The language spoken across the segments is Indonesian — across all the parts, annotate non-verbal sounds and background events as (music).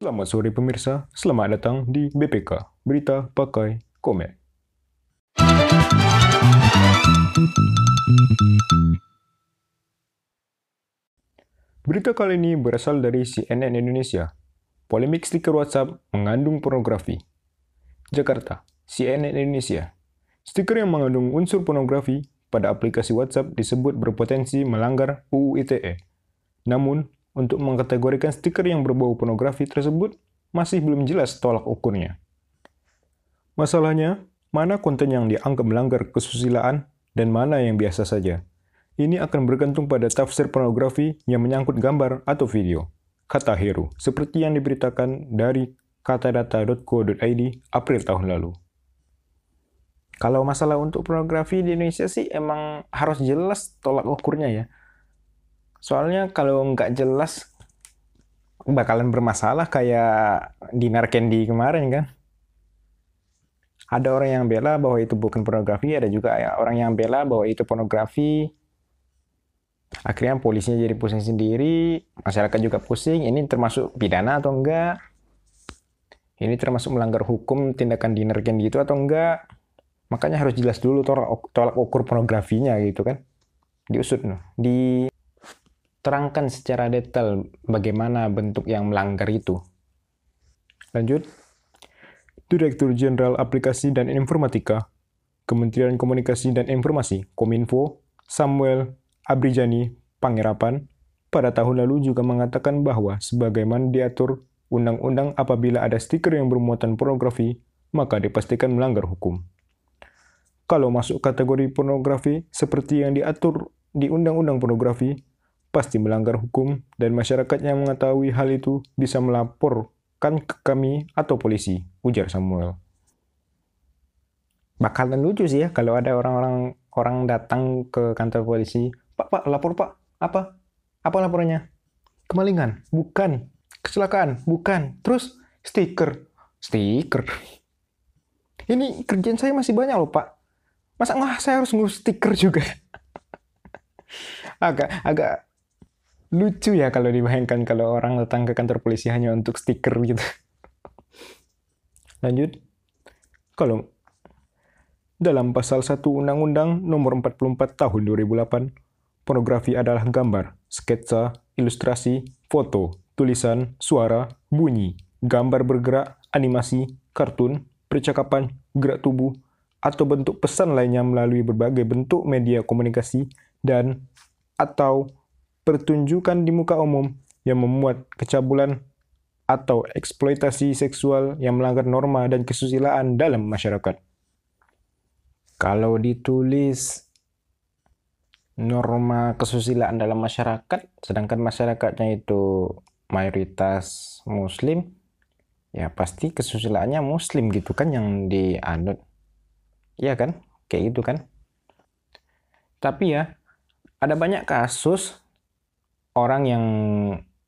Selamat sore pemirsa, selamat datang di BPK, Berita Pakai Komen. Berita kali ini berasal dari CNN Indonesia. Polemik stiker WhatsApp mengandung pornografi. Jakarta, CNN Indonesia. Stiker yang mengandung unsur pornografi pada aplikasi WhatsApp disebut berpotensi melanggar UU ITE. Namun, untuk mengkategorikan stiker yang berbau pornografi tersebut masih belum jelas tolak ukurnya. Masalahnya, mana konten yang dianggap melanggar kesusilaan dan mana yang biasa saja. Ini akan bergantung pada tafsir pornografi yang menyangkut gambar atau video. Kata Heru, seperti yang diberitakan dari katadata.co.id April tahun lalu. Kalau masalah untuk pornografi di Indonesia sih emang harus jelas tolak ukurnya ya. Soalnya kalau nggak jelas bakalan bermasalah kayak di Narkendi kemarin kan. Ada orang yang bela bahwa itu bukan pornografi, ada juga orang yang bela bahwa itu pornografi. Akhirnya polisinya jadi pusing sendiri, masyarakat juga pusing, ini termasuk pidana atau enggak? Ini termasuk melanggar hukum tindakan di Narkendi itu atau enggak? Makanya harus jelas dulu tolak ukur pornografinya gitu kan. Diusut, di terangkan secara detail bagaimana bentuk yang melanggar itu. Lanjut. Direktur Jenderal Aplikasi dan Informatika, Kementerian Komunikasi dan Informasi, Kominfo, Samuel Abrijani Pangerapan, pada tahun lalu juga mengatakan bahwa sebagaimana diatur undang-undang apabila ada stiker yang bermuatan pornografi, maka dipastikan melanggar hukum. Kalau masuk kategori pornografi seperti yang diatur di undang-undang pornografi, pasti melanggar hukum dan masyarakat yang mengetahui hal itu bisa melaporkan ke kami atau polisi, ujar Samuel. Bakalan lucu sih ya kalau ada orang-orang orang datang ke kantor polisi, Pak, Pak, lapor Pak, apa? Apa laporannya? Kemalingan? Bukan. Kecelakaan? Bukan. Terus stiker? Stiker? Ini kerjaan saya masih banyak loh Pak. Masa nggak saya harus ngurus stiker juga? (laughs) agak agak lucu ya kalau dibayangkan kalau orang datang ke kantor polisi hanya untuk stiker gitu. Lanjut. Kalau dalam pasal 1 Undang-Undang Nomor 44 Tahun 2008, pornografi adalah gambar, sketsa, ilustrasi, foto, tulisan, suara, bunyi, gambar bergerak, animasi, kartun, percakapan, gerak tubuh, atau bentuk pesan lainnya melalui berbagai bentuk media komunikasi dan atau pertunjukan di muka umum yang memuat kecabulan atau eksploitasi seksual yang melanggar norma dan kesusilaan dalam masyarakat. Kalau ditulis norma kesusilaan dalam masyarakat, sedangkan masyarakatnya itu mayoritas muslim, ya pasti kesusilaannya muslim gitu kan yang dianut. Iya kan? Kayak gitu kan? Tapi ya, ada banyak kasus orang yang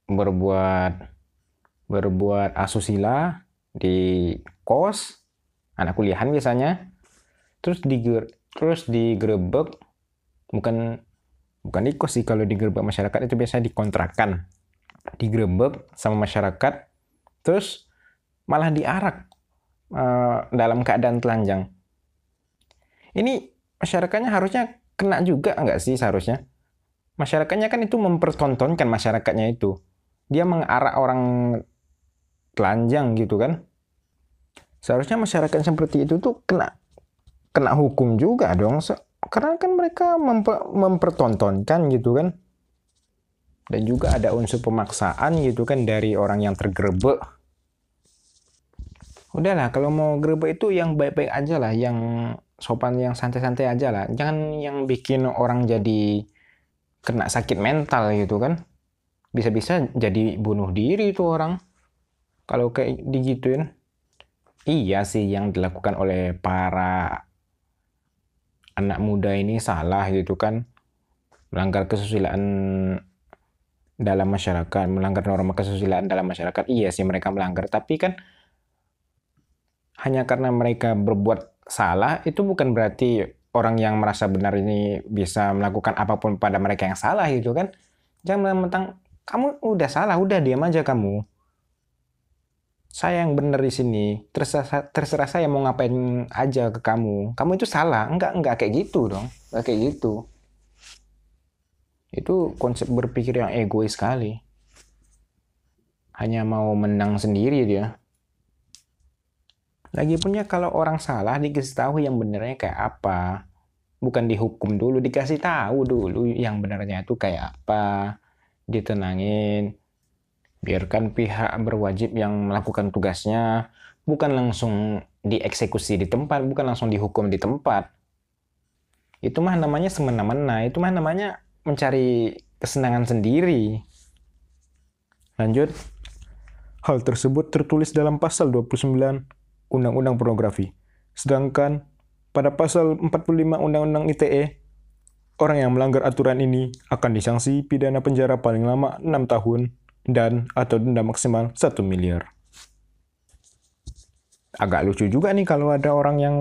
berbuat berbuat asusila di kos anak kuliahan biasanya terus di terus digerebek bukan bukan di kos sih kalau digerebek masyarakat itu biasanya dikontrakan. Digerebek sama masyarakat terus malah diarak uh, dalam keadaan telanjang. Ini masyarakatnya harusnya kena juga nggak sih seharusnya masyarakatnya kan itu mempertontonkan masyarakatnya itu. Dia mengarak orang telanjang gitu kan. Seharusnya masyarakat seperti itu tuh kena kena hukum juga dong. Karena kan mereka memper, mempertontonkan gitu kan. Dan juga ada unsur pemaksaan gitu kan dari orang yang tergerebek. Udahlah, kalau mau gerebek itu yang baik-baik aja lah, yang sopan, yang santai-santai aja lah. Jangan yang bikin orang jadi kena sakit mental gitu kan. Bisa-bisa jadi bunuh diri itu orang. Kalau kayak digituin. Iya sih yang dilakukan oleh para anak muda ini salah gitu kan. Melanggar kesusilaan dalam masyarakat melanggar norma kesusilaan dalam masyarakat. Iya sih mereka melanggar. Tapi kan hanya karena mereka berbuat salah itu bukan berarti orang yang merasa benar ini bisa melakukan apa pun pada mereka yang salah gitu kan. Jangan mentang kamu udah salah, udah diam aja kamu. saya yang benar di sini. Terserah terserah saya mau ngapain aja ke kamu. Kamu itu salah. Enggak enggak kayak gitu dong. Enggak kayak gitu. Itu konsep berpikir yang egois sekali. Hanya mau menang sendiri dia lagi punya kalau orang salah dikasih tahu yang benernya kayak apa bukan dihukum dulu dikasih tahu dulu yang benarnya itu kayak apa ditenangin biarkan pihak berwajib yang melakukan tugasnya bukan langsung dieksekusi di tempat, bukan langsung dihukum di tempat. Itu mah namanya semena-mena, itu mah namanya mencari kesenangan sendiri. Lanjut. Hal tersebut tertulis dalam pasal 29 Undang-Undang Pornografi. Sedangkan pada pasal 45 Undang-Undang ITE, orang yang melanggar aturan ini akan disanksi pidana penjara paling lama 6 tahun dan atau denda maksimal 1 miliar. Agak lucu juga nih kalau ada orang yang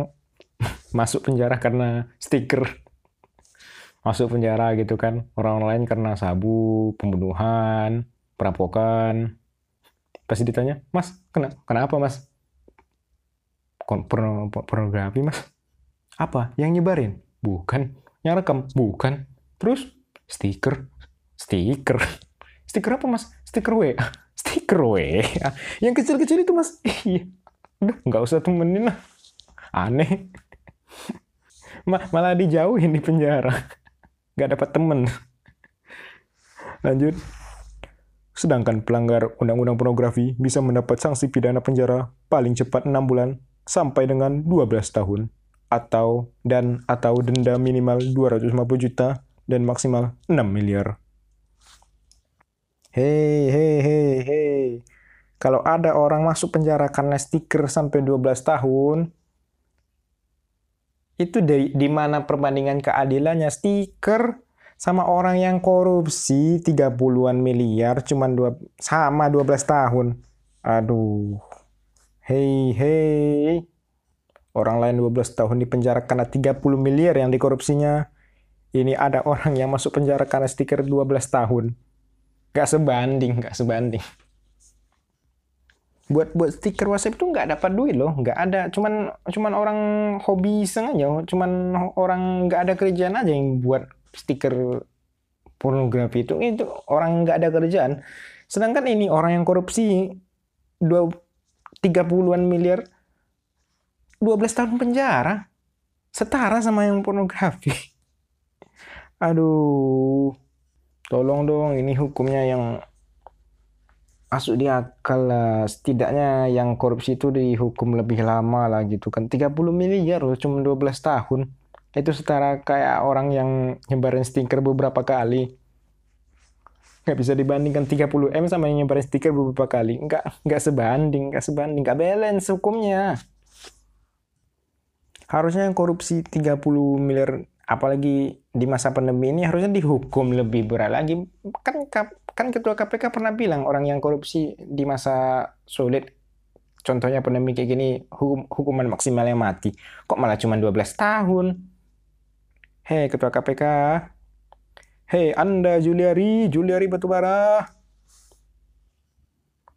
(laughs) masuk penjara karena stiker. Masuk penjara gitu kan. Orang lain karena sabu, pembunuhan, perampokan. Pasti ditanya, Mas, kena, kenapa mas? Pornografi mas? Apa? Yang nyebarin? Bukan. Yang rekam? Bukan. Terus? Stiker? Stiker? Stiker apa mas? Stiker W. (laughs) Stiker W. (laughs) Yang kecil-kecil itu mas. (laughs) Iya. Udah nggak usah temenin lah. Aneh. Malah dijauhin di penjara. Nggak dapat temen. Lanjut. Sedangkan pelanggar undang-undang pornografi bisa mendapat sanksi pidana penjara paling cepat 6 bulan sampai dengan 12 tahun atau dan atau denda minimal 250 juta dan maksimal 6 miliar. Hei, hei, hei, hei. Kalau ada orang masuk penjara karena stiker sampai 12 tahun, itu dari di mana perbandingan keadilannya stiker sama orang yang korupsi 30-an miliar cuman dua sama 12 tahun. Aduh. Hei, hei. Orang lain 12 tahun di penjara karena 30 miliar yang dikorupsinya. Ini ada orang yang masuk penjara karena stiker 12 tahun. Nggak sebanding nggak sebanding. Buat buat stiker WhatsApp itu nggak dapat duit loh. Nggak ada. Cuman cuman orang hobi iseng aja. Cuman orang nggak ada kerjaan aja yang buat stiker pornografi itu. Itu orang nggak ada kerjaan. Sedangkan ini orang yang korupsi dua tiga puluhan miliar 12 tahun penjara. Setara sama yang pornografi. (laughs) Aduh tolong dong ini hukumnya yang masuk di akal lah. Setidaknya yang korupsi itu dihukum lebih lama lah gitu kan. 30 miliar loh cuma 12 tahun. Itu setara kayak orang yang nyebarin stiker beberapa kali nggak bisa dibandingkan 30 M sama yang nyebarin stiker beberapa kali. Nggak nggak sebanding nggak sebanding. Nggak balance hukumnya. Harusnya yang korupsi 30 miliar apalagi di masa pandemi ini harusnya dihukum lebih berat lagi. Kan kan ketua KPK pernah bilang orang yang korupsi di masa sulit contohnya pandemi kayak gini hukum, hukuman maksimalnya mati. Kok malah cuma 12 tahun? Hei ketua KPK hei anda Juliari Juliari Batubara.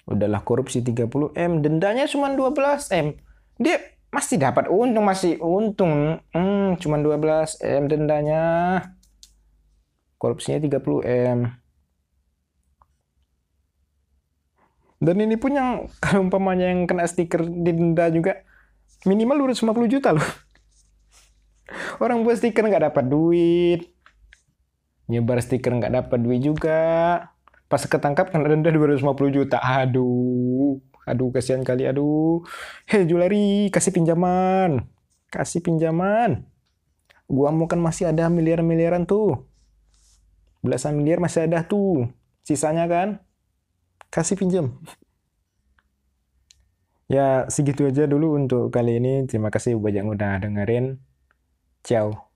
Udahlah korupsi 30 M dendanya cuma 12 M. Dia masih dapat untung masih untung. Hmm, cuma 12 m dendanya. Korupsinya 30 m. Dan ini pun yang (laughs) kalau umpamanya yang kena stiker denda juga minimal 250 juta loh. Orang buat stiker nggak dapat duit nyebar stiker nggak dapat duit juga pas ketangkap kena denda 250 juta aduh Aduh, kasihan kali. Aduh. Hei, Julari, kasih pinjaman. Kasih pinjaman. Gua mau kan masih ada miliar-miliaran tuh. Belasan miliar masih ada tuh. Sisanya kan. Kasih pinjam. Ya, segitu aja dulu untuk kali ini. Terima kasih banyak udah dengerin. Ciao.